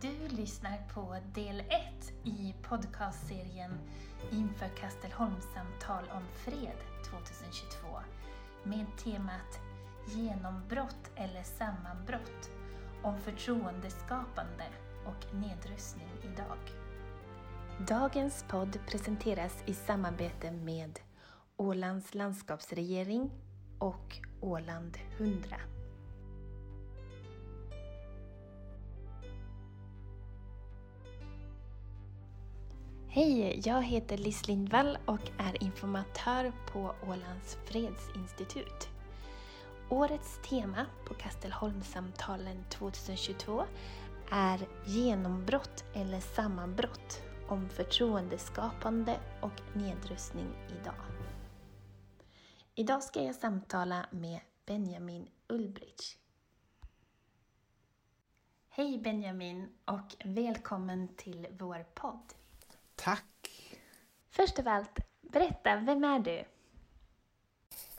Du lyssnar på del 1 i podcastserien inför Kastelholmssamtal om fred 2022 med temat Genombrott eller sammanbrott om förtroendeskapande och nedrustning idag. Dagens podd presenteras i samarbete med Ålands landskapsregering och Åland 100. Hej, jag heter Liss Lindvall och är informatör på Ålands fredsinstitut. Årets tema på Kastelholmssamtalen 2022 är Genombrott eller sammanbrott om förtroendeskapande och nedrustning idag. Idag ska jag samtala med Benjamin Ulbrich. Hej Benjamin och välkommen till vår podd. Tack! Först av allt, berätta, vem är du?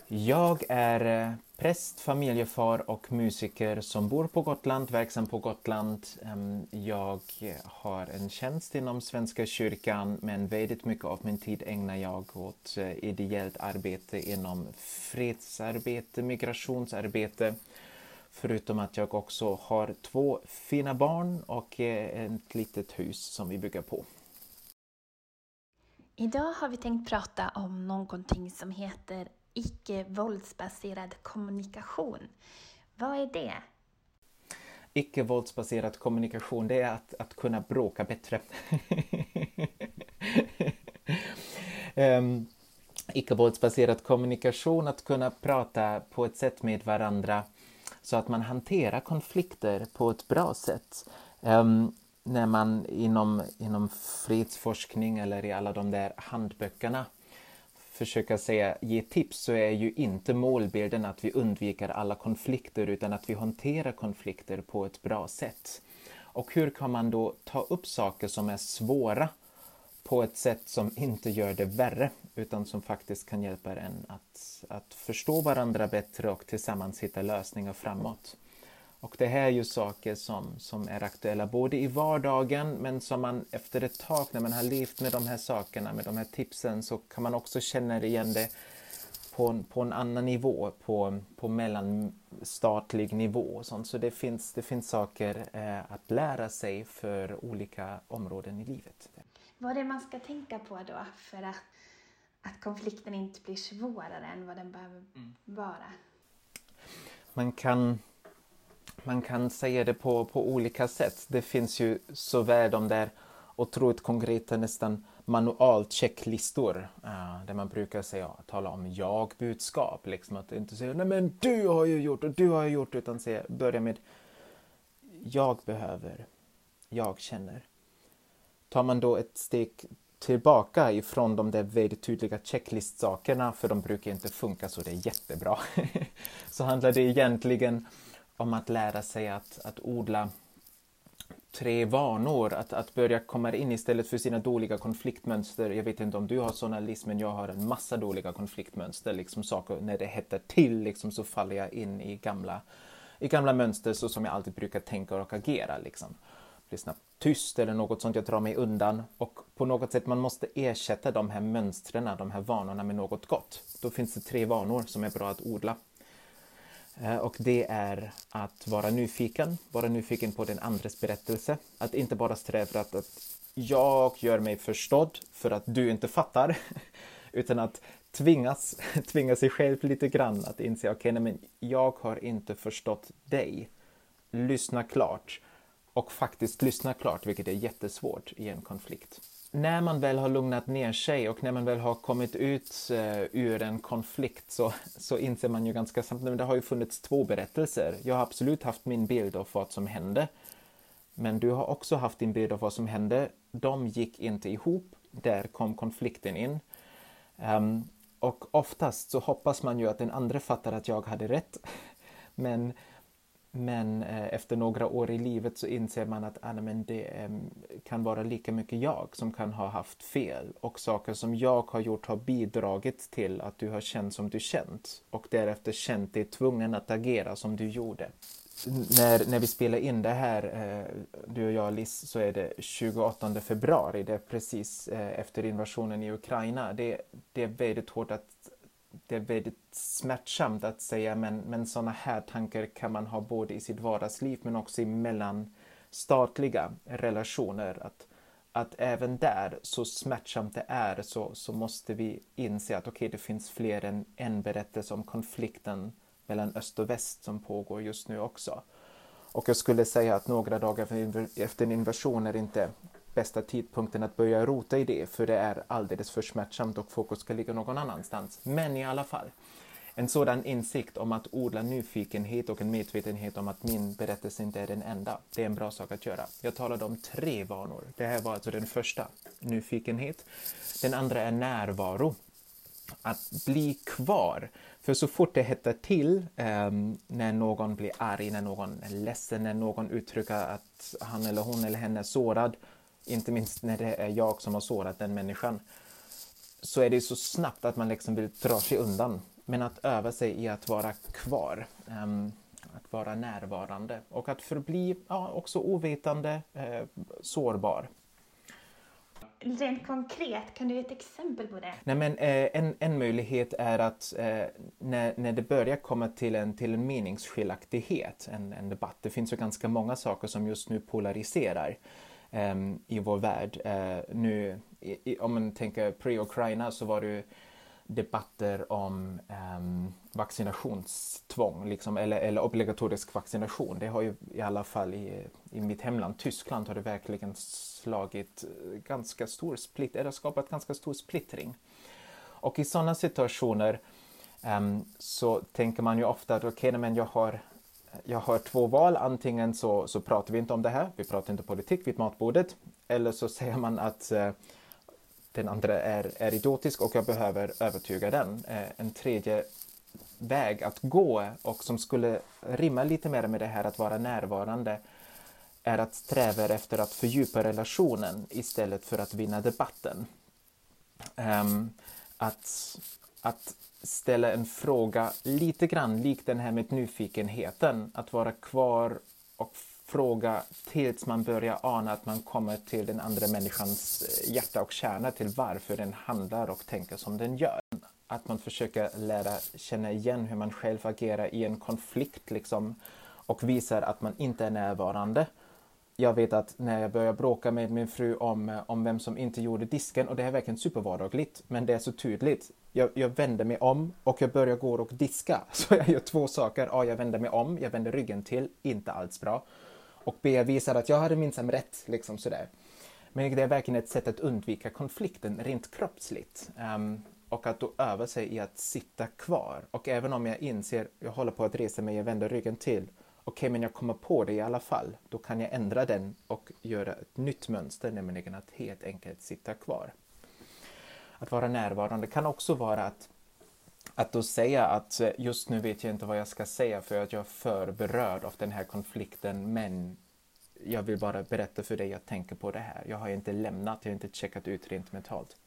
Jag är eh, präst, familjefar och musiker som bor på Gotland, verksam på Gotland. Ehm, jag har en tjänst inom Svenska kyrkan men väldigt mycket av min tid ägnar jag åt eh, ideellt arbete inom fredsarbete, migrationsarbete. Förutom att jag också har två fina barn och eh, ett litet hus som vi bygger på. Idag har vi tänkt prata om någonting som heter icke-våldsbaserad kommunikation. Vad är det? Icke-våldsbaserad kommunikation, det är att, att kunna bråka bättre. um, Icke-våldsbaserad kommunikation, att kunna prata på ett sätt med varandra så att man hanterar konflikter på ett bra sätt. Um, när man inom, inom fredsforskning eller i alla de där handböckerna försöka säga, ge tips så är ju inte målbilden att vi undviker alla konflikter utan att vi hanterar konflikter på ett bra sätt. Och hur kan man då ta upp saker som är svåra på ett sätt som inte gör det värre utan som faktiskt kan hjälpa en att, att förstå varandra bättre och tillsammans hitta lösningar framåt. Och det här är ju saker som, som är aktuella både i vardagen men som man efter ett tag när man har levt med de här sakerna, med de här tipsen så kan man också känna igen det på en, på en annan nivå, på, på mellanstatlig nivå. Sånt. Så det finns, det finns saker eh, att lära sig för olika områden i livet. Vad är det man ska tänka på då för att, att konflikten inte blir svårare än vad den behöver mm. vara? Man kan man kan säga det på, på olika sätt. Det finns ju såväl de där otroligt konkreta nästan manualchecklistor uh, eh, där man brukar säga, tala om jag-budskap. Liksom, att inte säga nej men du har ju gjort och du har gjort utan säga, börja med jag behöver, jag känner. Tar man då ett steg tillbaka ifrån de där väldigt tydliga checklistsakerna, för de brukar inte funka så det är jättebra, så handlar det egentligen om att lära sig att, att odla tre vanor, att, att börja komma in istället för sina dåliga konfliktmönster. Jag vet inte om du har sådana Liz, men jag har en massa dåliga konfliktmönster. Liksom saker, när det hettar till liksom, så faller jag in i gamla, i gamla mönster så som jag alltid brukar tänka och agera. Liksom. Blir snabbt tyst eller något sånt, jag drar mig undan. Och på något sätt man måste ersätta de här mönstren, de här vanorna med något gott. Då finns det tre vanor som är bra att odla. Eh, och det är att vara nyfiken, vara nyfiken på den andres berättelse. Att inte bara sträva att, att jag gör mig förstådd för att du inte fattar. Utan att tvingas, tvinga sig själv lite grann att inse, okej, okay, jag har inte förstått dig. Lyssna klart. Och faktiskt lyssna klart, vilket är jättesvårt i en konflikt när man väl har lugnat ner sig och när man väl har kommit ut eh, ur en konflikt så, så inser man ju ganska snabbt att det har ju funnits två berättelser. Jag har absolut haft min bild av vad som hände. Men du har också haft din bild av vad som hände. De gick inte ihop. Där kom konflikten in. Um, och oftast så hoppas man ju att den andra fattar att jag hade rätt. Men men eh, efter några år i livet så inser man att ah, men det eh, kan vara lika mycket jag som kan ha haft fel och saker som jag har gjort har bidragit till att du har känt som du känt och därefter känt dig tvungen att agera som du gjorde. när, när vi spelar in det här, eh, du och jag Liz, så är det 28 februari. Det är precis eh, efter invasionen i Ukraina. Det, det är väldigt hårt att det är väldigt smärtsamt att säga men, men sådana här tankar kan man ha både i sitt vardagsliv men också i mellanstatliga relationer. Att, att även där, så smärtsamt det är, så, så måste vi inse att okej, okay, det finns fler än en berättelse om konflikten mellan öst och väst som pågår just nu också. Och jag skulle säga att några dagar efter en invasion är inte bästa tidpunkten att börja rota i det, för det är alldeles för smärtsamt och fokus ska ligga någon annanstans. Men i alla fall, en sådan insikt om att odla nyfikenhet och en medvetenhet om att min berättelse inte är den enda, det är en bra sak att göra. Jag talade om tre vanor. Det här var alltså den första, nyfikenhet. Den andra är närvaro. Att bli kvar. För så fort det hettar till, um, när någon blir arg, när någon är ledsen, när någon uttrycker att han eller hon eller henne är sårad, inte minst när det är jag som har sårat den människan, så är det så snabbt att man liksom vill dra sig undan. Men att öva sig i att vara kvar, um, att vara närvarande och att förbli ja, också ovetande, uh, sårbar. Rent konkret, kan du ge ett exempel på det? Nej, men, eh, en, en möjlighet är att eh, när, när det börjar komma till en, till en meningsskiljaktighet, en, en debatt, det finns ju ganska många saker som just nu polariserar um, i vår värld. Uh, nu, i, om man tänker pre-Ukraina så var det debatter om um, vaccinationstvång liksom, eller, eller, obligatorisk vaccination. Det har ju i alla fall i, i mitt hemland Tyskland har det verkligen slagit eh, ganska stor splitt, eller skapat ganska stor splittring. Och i sådana situationer um, så tänker man ju ofta att okej, okay, men jag har jag har två val. Antingen så, så pratar vi inte om det här, vi pratar inte politik vid matbordet. Eller så säger man att eh, den andra är, är idiotisk och jag behöver övertyga den. Eh, en tredje väg att gå och som skulle rimma lite mer med det här att vara närvarande är att sträva efter att fördjupa relationen istället för att vinna debatten. Um, att, att ställa en fråga lite grann likt den här med nyfikenheten, att vara kvar och fråga tills man börjar ana att man kommer till den andra människans eh, hjärta och kärna till varför den handlar och tänker som den gör. Att man försöker lära känna igen hur man själv agerar i en konflikt liksom och visar att man inte är närvarande. Jag vet att när jag börjar bråka med min fru om, eh, om vem som inte gjorde disken och det är verkligen supervardagligt men det är så tydligt. Jag, jag vänder mig om och jag börjar gå och diska. Så jag gör två saker. Ja, jag vänder mig om, jag vänder ryggen till, inte alls bra och B visar att jag hade minsann rätt. Liksom sådär. Men det är verkligen ett sätt att undvika konflikten rent kroppsligt. Um, och att då öva sig i att sitta kvar. Och även om jag inser, jag håller på att resa mig, jag vänder ryggen till. Okej, okay, men jag kommer på det i alla fall. Då kan jag ändra den och göra ett nytt mönster, nämligen att helt enkelt sitta kvar. Att vara närvarande kan också vara att att då säga att eh, just nu vet jag inte vad jag ska säga för att jag är för berörd av den här konflikten men jag vill bara berätta för dig, jag tänker på det här. Jag har inte lämnat, jag har inte checkat ut rent mentalt.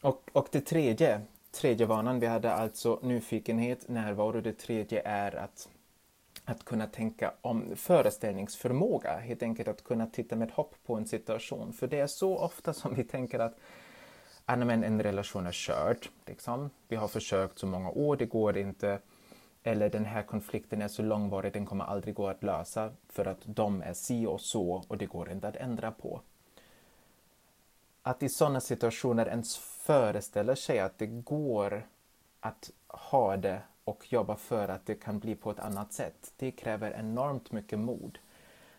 Och, och det tredje, tredje vanan, vi hade alltså nyfikenhet, närvaro. Det tredje är att, att kunna tänka om föreställningsförmåga, helt enkelt att kunna titta med hopp på en situation. För det är så ofta som vi tänker att ah, men en relation är körd. Liksom. Vi har försökt så många år, det går inte. Eller den här konflikten är så långvarig, den kommer aldrig gå att lösa för att de är si och så och det går inte att ändra på. Att i sådana situationer ens föreställa sig att det går att ha det och jobba för att det kan bli på ett annat sätt, det kräver enormt mycket mod.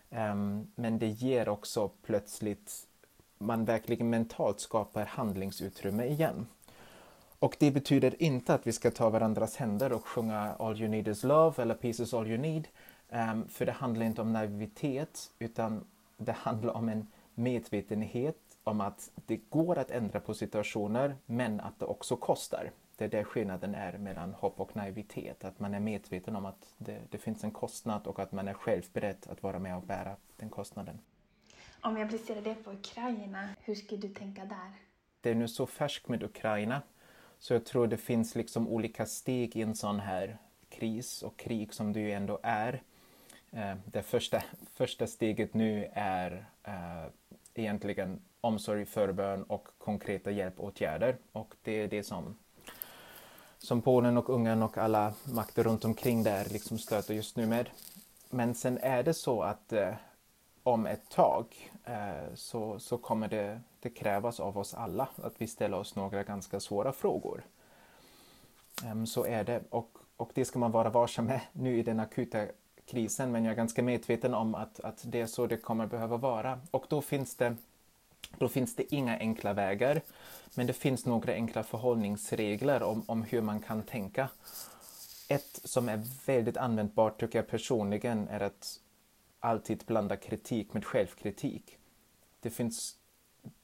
Um, men det ger också plötsligt man verkligen mentalt skapar handlingsutrymme igen. Och det betyder inte att vi ska ta varandras händer och sjunga All you need is love eller Peace is all you need. Um, för det handlar inte om naivitet utan det handlar om en medvetenhet om att det går att ändra på situationer men att det också kostar. Det är där skillnaden är mellan hopp och naivitet. Att man är medveten om att det, det finns en kostnad och att man är själv beredd att vara med och bära den kostnaden. Om jag applicerar det på Ukraina, hur skulle du tänka där? Det är nu så färskt med Ukraina så jag tror det finns liksom olika steg i en sån här kris och krig som det ju ändå är. Eh, det första, första steget nu är eh, egentligen omsorg, förbön och konkreta hjälpåtgärder och det är det som som Polen och Ungern och alla makter runt omkring där liksom stöter just nu med. Men sen är det så att eh, om ett tag eh, så, så kommer det, det krävas av oss alla att vi ställer oss några ganska svåra frågor. Um, så är det och, och det ska man vara varsam med nu i den akuta krisen men jag är ganska medveten om att, att det är så det kommer behöva vara. Och då finns det, då finns det inga enkla vägar men det finns några enkla förhållningsregler om, om hur man kan tänka. Ett som är väldigt användbart tycker jag personligen är att alltid blanda kritik med självkritik. Det, finns,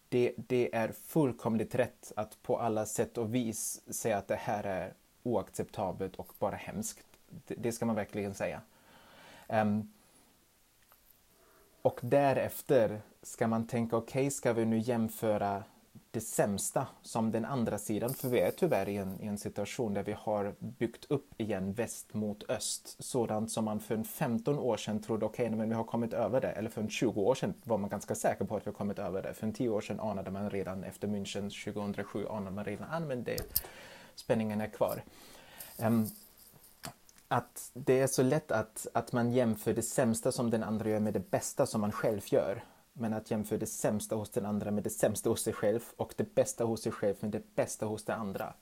det, det är fullkomligt rätt att på alla sätt och vis säga att det här är oacceptabelt och bara hemskt. Det, det ska man verkligen säga. Um, och därefter ska man tänka, okej, okay, ska vi nu jämföra det sämsta som den andra sidan, för vi är tyvärr i en, i en situation där vi har byggt upp igen väst mot öst. Sådant som man för 15 år sedan trodde, okej, okay, men vi har kommit över det. Eller för 20 år sedan var man ganska säker på att vi har kommit över det. För 10 år sedan anade man redan efter München 2007, anade man redan, ah, men det, spänningen är kvar. Um, att det är så lätt att, att man jämför det sämsta som den andra gör med det bästa som man själv gör. Men att jämföra det sämsta hos den andra med det sämsta hos sig själv och det bästa hos sig själv med det bästa hos den andra.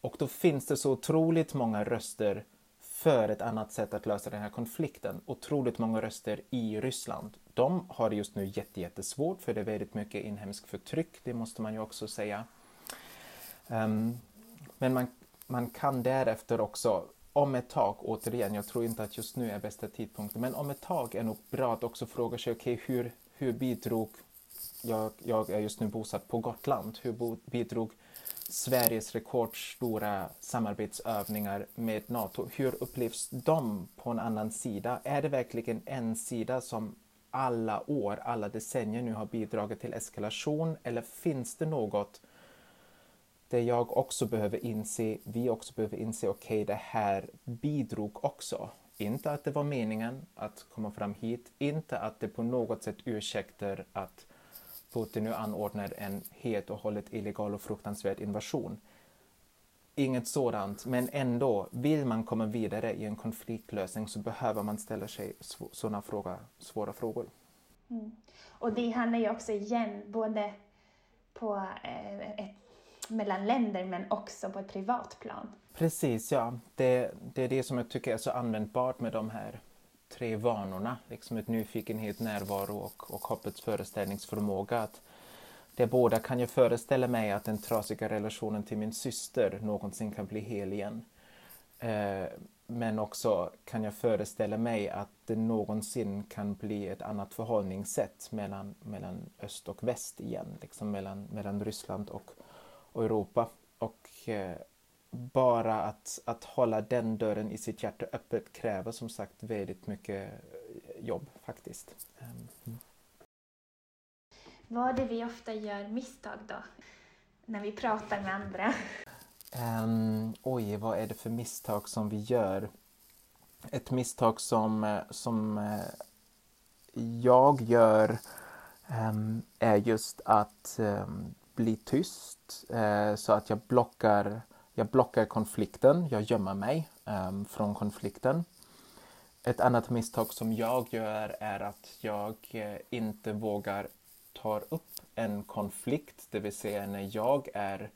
Och då finns det så otroligt många röster för ett annat sätt att lösa den här konflikten. Otroligt många röster i Ryssland. De har det just nu jättesvårt för det är väldigt mycket inhemskt förtryck, det måste man ju också säga. Um, men man, man kan därefter också om ett tag, återigen, jag tror inte att just nu är bästa tidpunkten, men om ett tag är nog bra att också fråga sig, okej, okay, hur, hur bidrog, jag, jag är just nu bosatt på Gotland, hur bidrog Sveriges rekordstora samarbetsövningar med Nato, hur upplevs de på en annan sida? Är det verkligen en sida som alla år, alla decennier nu har bidragit till eskalation eller finns det något det jag också behöver inse, vi också behöver inse, okej okay, det här bidrog också. Inte att det var meningen att komma fram hit, inte att det på något sätt ursäktar att Putin nu anordnar en helt och hållet illegal och fruktansvärd invasion. Inget sådant, men ändå, vill man komma vidare i en konfliktlösning så behöver man ställa sig sådana fråga, svåra frågor. Mm. Och det handlar ju också igen både på eh, ett mellan länder men också på ett privat plan. Precis, ja. Det, det är det som jag tycker är så användbart med de här tre vanorna. Liksom ett nyfikenhet, närvaro och, och hoppets föreställningsförmåga. Att det båda kan jag föreställa mig att den trasiga relationen till min syster någonsin kan bli hel igen. Eh, men också kan jag föreställa mig att det någonsin kan bli ett annat förhållningssätt mellan, mellan öst och väst igen. Liksom mellan, mellan Ryssland och och Europa. Och eh, bara att, att hålla den dörren i sitt hjärta öppet kräver som sagt väldigt mycket eh, jobb faktiskt. Ehm, mm. Vad är det vi ofta gör misstag då? När vi pratar med andra? Um, oj, vad är det för misstag som vi gör? Ett misstag som, eh, som jag gör um, är just att um, bli tyst eh, så att jag blockar, jag blockar konflikten, jag gömmer mig eh, från konflikten. Ett annat misstag som jag gör är att jag eh, inte vågar ta upp en konflikt, det vill säga när jag är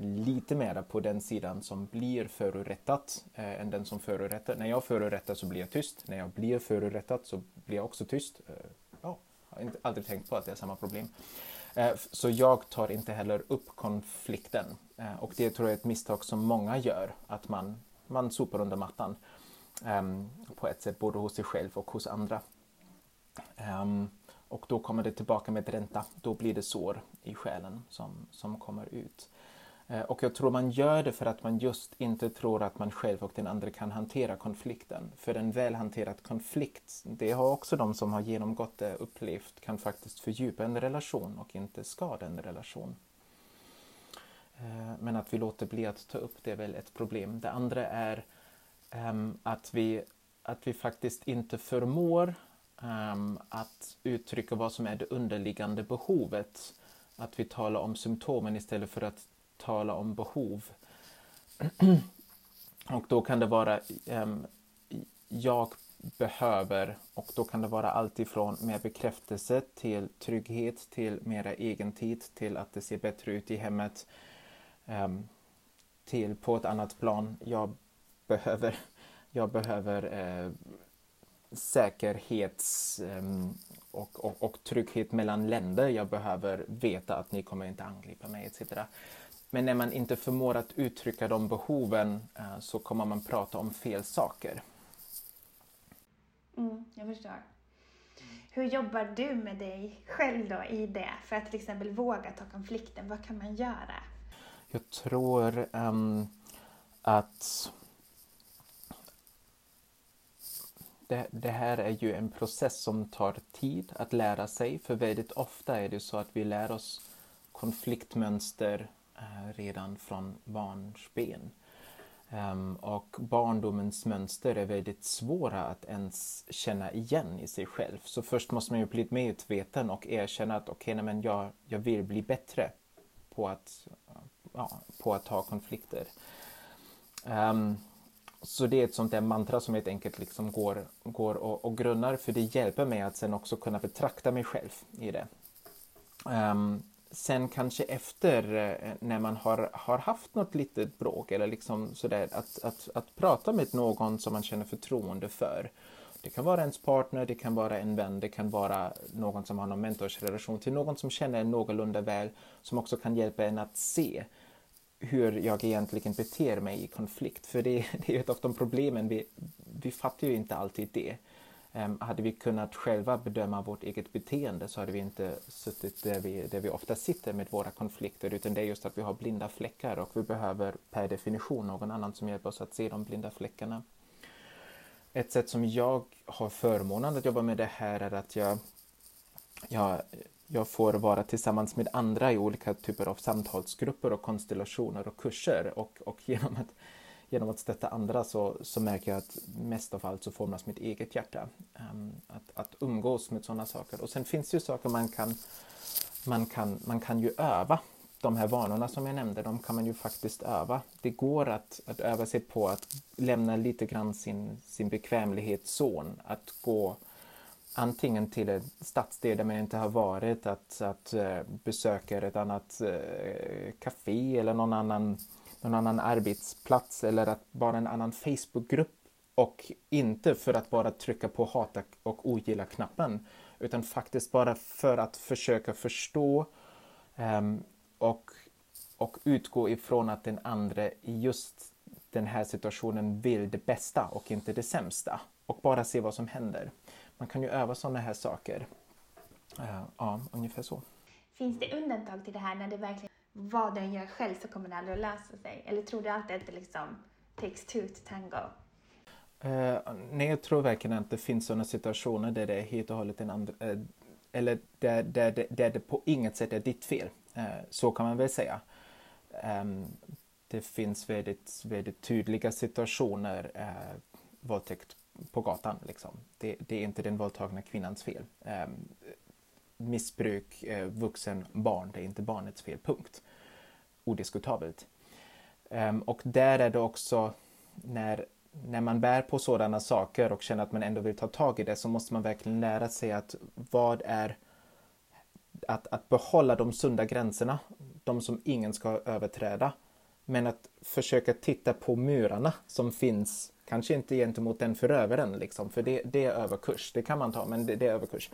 lite mera på den sidan som blir förorättat eh, än den som förorättar. När jag förorättar så blir jag tyst. När jag blir förorättad så blir jag också tyst. Eh, ja, jag har inte, aldrig tänkt på att det är samma problem. Eh, så jag tar inte heller upp konflikten. Eh, och det tror jag är ett misstag som många gör, att man, man sopar under mattan ehm, på ett sätt, både hos sig själv och hos andra. Ehm, och då kommer det tillbaka med ränta. Då blir det sår i själen som, som kommer ut. Eh, och jag tror man gör det för att man just inte tror att man själv och den andra kan hantera konflikten. För en väl hanterad konflikt, det har också de som har genomgått det upplevt, kan faktiskt fördjupa en relation och inte skada en relation. Eh, men att vi låter bli att ta upp det är väl ett problem. Det andra är ehm, att, vi, att vi faktiskt inte förmår ehm, att uttrycka vad som är det underliggande behovet. Att vi talar om symptomen istället för att tala om behov. och då kan det vara um, jag behöver och då kan det vara allt ifrån mer bekräftelse till trygghet till mera egentid till att det ser bättre ut i hemmet um, till på ett annat plan. Jag behöver, jag behöver eh, säkerhets um, och, och, och, trygghet mellan länder. Jag behöver veta att ni kommer inte angripa mig etc. Men när man inte förmår att uttrycka de behoven uh, så kommer man prata om fel saker. Mm, jag förstår. Hur jobbar du med dig själv då i det? För att till exempel våga ta konflikten, vad kan man göra? Jag tror um, att det, det, här är ju en process som tar tid att lära sig. För väldigt ofta är det så att vi lär oss konfliktmönster Eh, redan från barnsben. Um, och barndomens mönster är väldigt svåra att ens känna igen i sig själv. Så först måste man ju bli medveten och erkänna att okej, okay, men jag, jag vill bli bättre på att, ja, på att ta konflikter. Um, så det är ett sånt där mantra som helt enkelt liksom går, går och, och grunnar för det hjälper mig att sen också kunna betrakta mig själv i det. Um, sen kanske efter eh, när man har, har haft något litet bråk eller liksom sådär att, att, att prata med någon som man känner förtroende för. Det kan vara ens partner, det kan vara en vän, det kan vara någon som har någon mentorsrelation till någon som känner en någorlunda väl som också kan hjälpa en att se hur jag egentligen beter mig i konflikt. För det, det är ett av de problemen, vi, vi fattar ju inte alltid det. Ehm, hade vi kunnat själva bedöma vårt eget beteende så hade vi inte suttit där vi, där vi ofta sitter med våra konflikter utan det är just att vi har blinda fläckar och vi behöver per definition någon annan som hjälper oss att se de blinda fläckarna. Ett sätt som jag har förmånen att jobba med det här är att jag, jag, jag får vara tillsammans med andra i olika typer av samtalsgrupper och konstellationer och kurser och, och genom att genom att stötta andra så, så märker jag att mest av allt så formas mitt eget hjärta. Um, att, att umgås med sådana saker. Och sen finns det ju saker man kan, man kan, man kan ju öva. De här vanorna som jag nämnde, de kan man ju faktiskt öva. Det går att, att öva sig på att lämna lite grann sin, sin bekvämlighetszon. Att gå antingen till en stadsdel där man inte har varit, att, att uh, besöka ett annat uh, café eller någon annan någon annan arbetsplats eller att bara en annan Facebookgrupp och inte för att bara trycka på hata och ogilla-knappen utan faktiskt bara för att försöka förstå um, och, och utgå ifrån att den andra i just den här situationen vill det bästa och inte det sämsta och bara se vad som händer. Man kan ju öva sådana här saker. Uh, ja, ungefär så. Finns det undantag till det här när det verkligen vad den gör själv så kommer det aldrig att lösa sig? Eller tror du alltid att det liksom takes two to tango? Uh, nej, jag tror verkligen att det finns sådana situationer där det är helt och hållet en andra, uh, eller där, där, där, där, det på inget sätt är ditt fel. Uh, så kan man väl säga. Um, det finns väldigt, väldigt tydliga situationer, uh, våldtäkt på gatan. Liksom. Det, det, är inte den våldtagna kvinnans fel. Um, missbruk, eh, vuxen, barn, det är inte barnets fel, punkt. Odiskutabelt. Um, och där är det också när, när man bär på sådana saker och känner att man ändå vill ta tag i det så måste man verkligen lära sig att vad är att, att behålla de sunda gränserna, de som ingen ska överträda. Men att försöka titta på murarna som finns, kanske inte gentemot den förövaren, liksom, för det, det är överkurs, det kan man ta, men det, det är överkurs.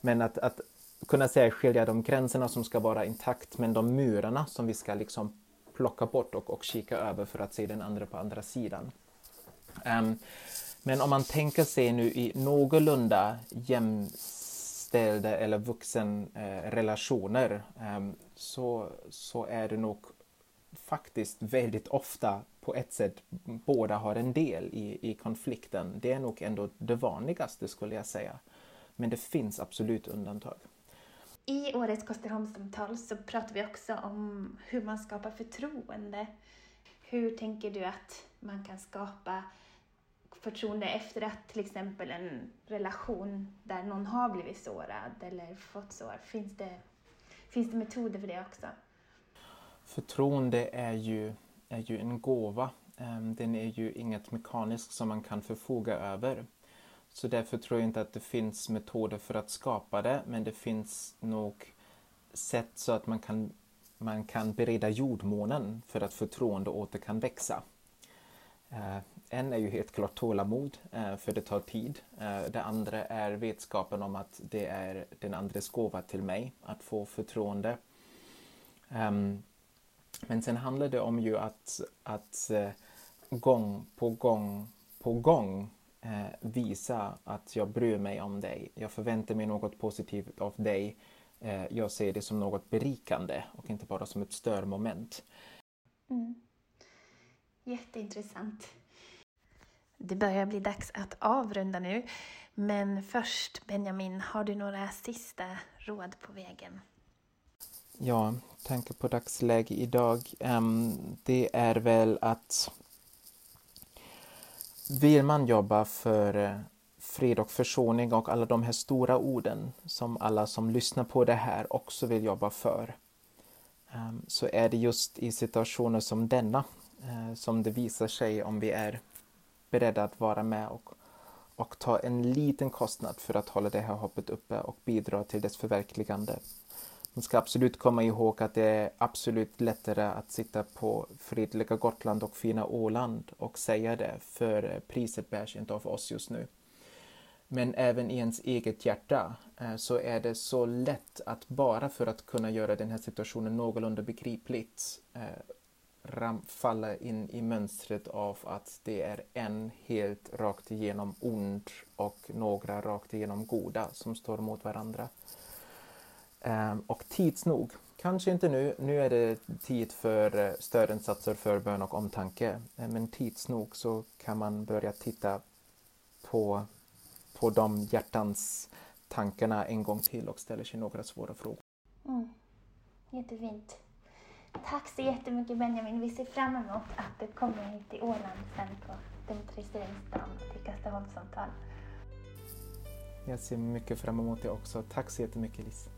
Men att, att kunna särskilja de gränserna som ska vara intakt men de murarna som vi ska liksom plocka bort och, och kika över för att se den andra på andra sidan. Um, men om man tänker sig nu i någorlunda jämställda eller vuxenrelationer eh, um, så, så är det nog faktiskt väldigt ofta på ett sätt båda har en del i, i konflikten. Det är nog ändå det vanligaste skulle jag säga. Men det finns absolut undantag. I årets Kosterholmssamtal så pratar vi också om hur man skapar förtroende. Hur tänker du att man kan skapa förtroende efter att till exempel en relation där någon har blivit sårad eller fått sår? Finns det, finns det metoder för det också? Förtroende är ju, är ju en gåva. Ehm, den är ju inget mekaniskt som man kan förfoga över. Så därför tror jag inte att det finns metoder för att skapa det, men det finns nog sätt så att man kan, man kan bereda jordmånen för att förtroende åter kan växa. Eh, en är ju helt klart tålamod, eh, för det tar tid. Eh, det andra är vetskapen om att det är den andres gåva till mig, att få förtroende. Um, men sen handlar det om ju att, att eh, gång på gång på gång visa att jag bryr mig om dig. Jag förväntar mig något positivt av dig. Uh, jag ser det som något berikande och inte bara som ett störmoment. Mm. Jätteintressant. Det börjar bli dags att avrunda nu. Men först, Benjamin, har du några sista råd på vägen? Ja, tanke på dagsläge idag. Um, det är väl att vill man jobba för eh, fred och försoning och alla de här stora orden som alla som lyssnar på det här också vill jobba för ehm, så är det just i situationer som denna eh, som det visar sig om vi är beredda att vara med och, och ta en liten kostnad för att hålla det här hoppet uppe och bidra till dess förverkligande. Man ska absolut komma ihåg att det är absolut lättare att sitta på fredliga Gotland och fina Åland och säga det, för priset bärs inte av oss just nu. Men även i ens eget hjärta eh, så är det så lätt att bara för att kunna göra den här situationen någorlunda begripligt eh, falla in i mönstret av att det är en helt rakt igenom ond och några rakt igenom goda som står mot varandra. Um, och tids nog, kanske inte nu, nu är det tid för uh, stödinsatser för bön och omtanke, uh, men tids nog så kan man börja titta på, på de hjärtans tankarna en gång till och ställa sig några svåra frågor. Mm. Jättefint. Tack så jättemycket Benjamin. Vi ser fram emot att du kommer hit till Åland sen på demokratiseringsdagen till Kastaholmssamtal. Jag ser mycket fram emot det också. Tack så jättemycket Lis.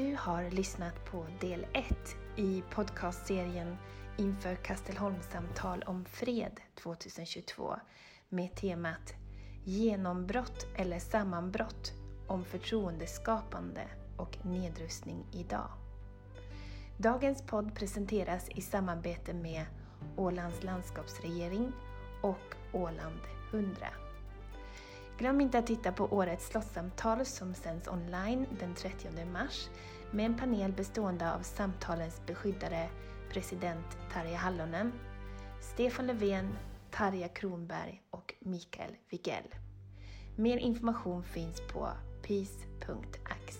Du har lyssnat på del 1 i podcastserien inför Kastelholmssamtal om fred 2022 med temat Genombrott eller sammanbrott om förtroendeskapande och nedrustning idag. Dagens podd presenteras i samarbete med Ålands landskapsregering och Åland 100. Glöm inte att titta på årets slottssamtal som sänds online den 30 mars med en panel bestående av samtalens beskyddare president Tarja Hallonen, Stefan Löfven, Tarja Kronberg och Mikael Wigell. Mer information finns på peace.ax.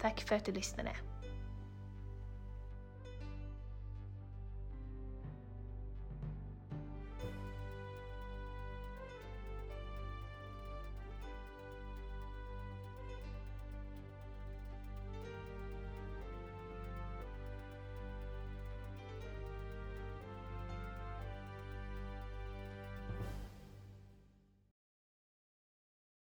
Tack för att du lyssnade!